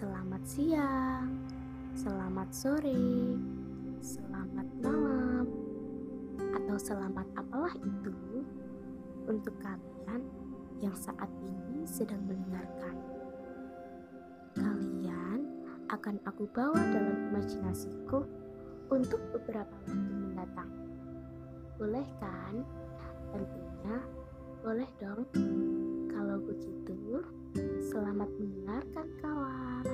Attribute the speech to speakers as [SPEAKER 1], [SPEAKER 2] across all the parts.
[SPEAKER 1] Selamat siang, selamat sore, selamat malam, atau selamat apalah itu untuk kalian yang saat ini sedang mendengarkan. Kalian akan aku bawa dalam imajinasiku untuk beberapa waktu mendatang. Boleh kan? Tentunya boleh dong. Kalau begitu, selamat mendengarkan kawan.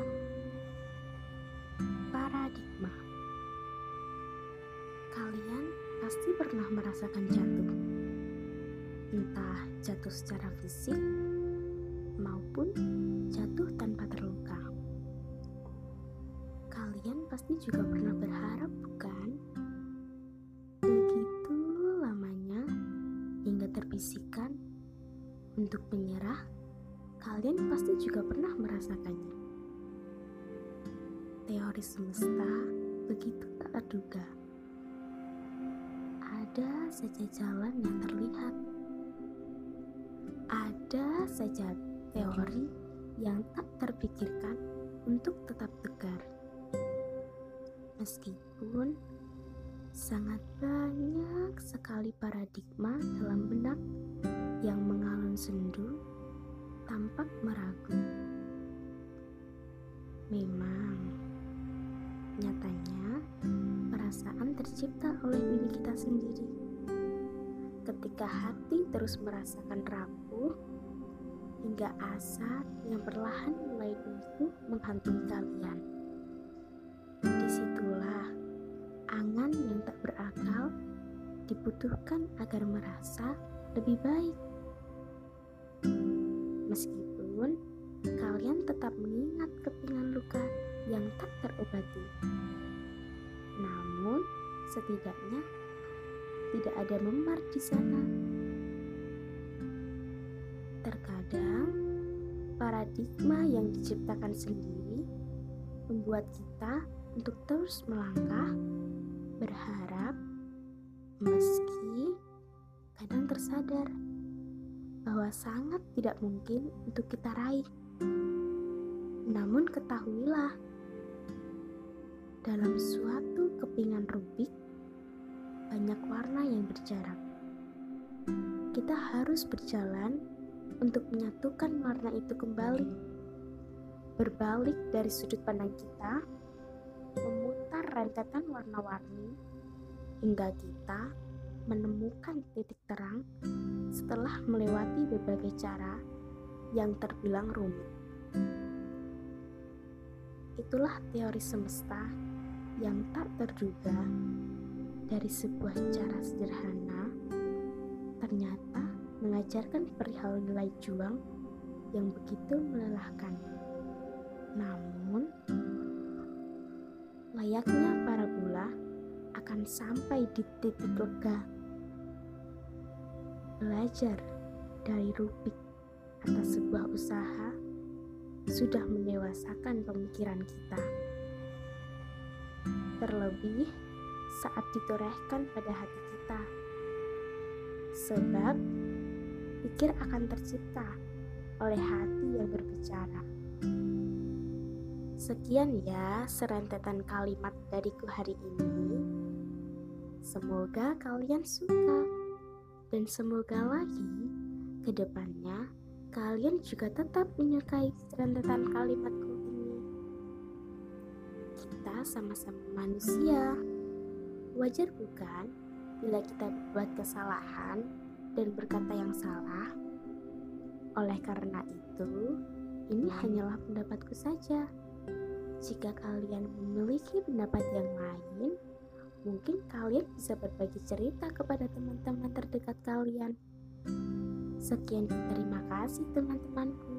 [SPEAKER 1] Paradigma. Kalian pasti pernah merasakan jatuh. Entah jatuh secara fisik maupun jatuh tanpa terluka. Kalian pasti juga pernah berharap bukan? Begitu lamanya hingga terbisikan untuk menyerah, kalian pasti juga pernah merasakannya. Teori semesta begitu tak terduga. Ada saja jalan yang terlihat. Ada saja teori yang tak terpikirkan untuk tetap tegar. Meskipun sangat banyak sekali paradigma dalam benak yang mengalun sendu tampak meragu. Memang, nyatanya perasaan tercipta oleh diri kita sendiri. Ketika hati terus merasakan rapuh, hingga asa yang perlahan mulai runtuh menghantui kalian. Di situlah angan yang tak berakal dibutuhkan agar merasa lebih baik. Meskipun kalian tetap mengingat kepingan luka yang tak terobati. Namun, setidaknya tidak ada memar di sana. Terkadang, paradigma yang diciptakan sendiri membuat kita untuk terus melangkah, berharap, meski kadang tersadar bahwa sangat tidak mungkin untuk kita raih. Ketahuilah, dalam suatu kepingan rubik, banyak warna yang berjarak. Kita harus berjalan untuk menyatukan warna itu kembali. Berbalik dari sudut pandang kita, memutar rentetan warna-warni hingga kita menemukan titik terang setelah melewati berbagai cara yang terbilang rumit. Itulah teori semesta yang tak terduga dari sebuah cara sederhana ternyata mengajarkan perihal nilai juang yang begitu melelahkan. Namun, layaknya para bola akan sampai di titik lega. Belajar dari Rubik atas sebuah usaha sudah mendewasakan pemikiran kita. Terlebih saat ditorehkan pada hati kita. Sebab pikir akan tercipta oleh hati yang berbicara. Sekian ya serentetan kalimat dariku hari ini. Semoga kalian suka dan semoga lagi ke depannya kalian juga tetap menyukai serentetan kalimatku ini. Kita sama-sama manusia. Wajar bukan bila kita berbuat kesalahan dan berkata yang salah? Oleh karena itu, ini hanyalah pendapatku saja. Jika kalian memiliki pendapat yang lain, mungkin kalian bisa berbagi cerita kepada teman-teman terdekat kalian. Sekian terima kasih teman-temanku.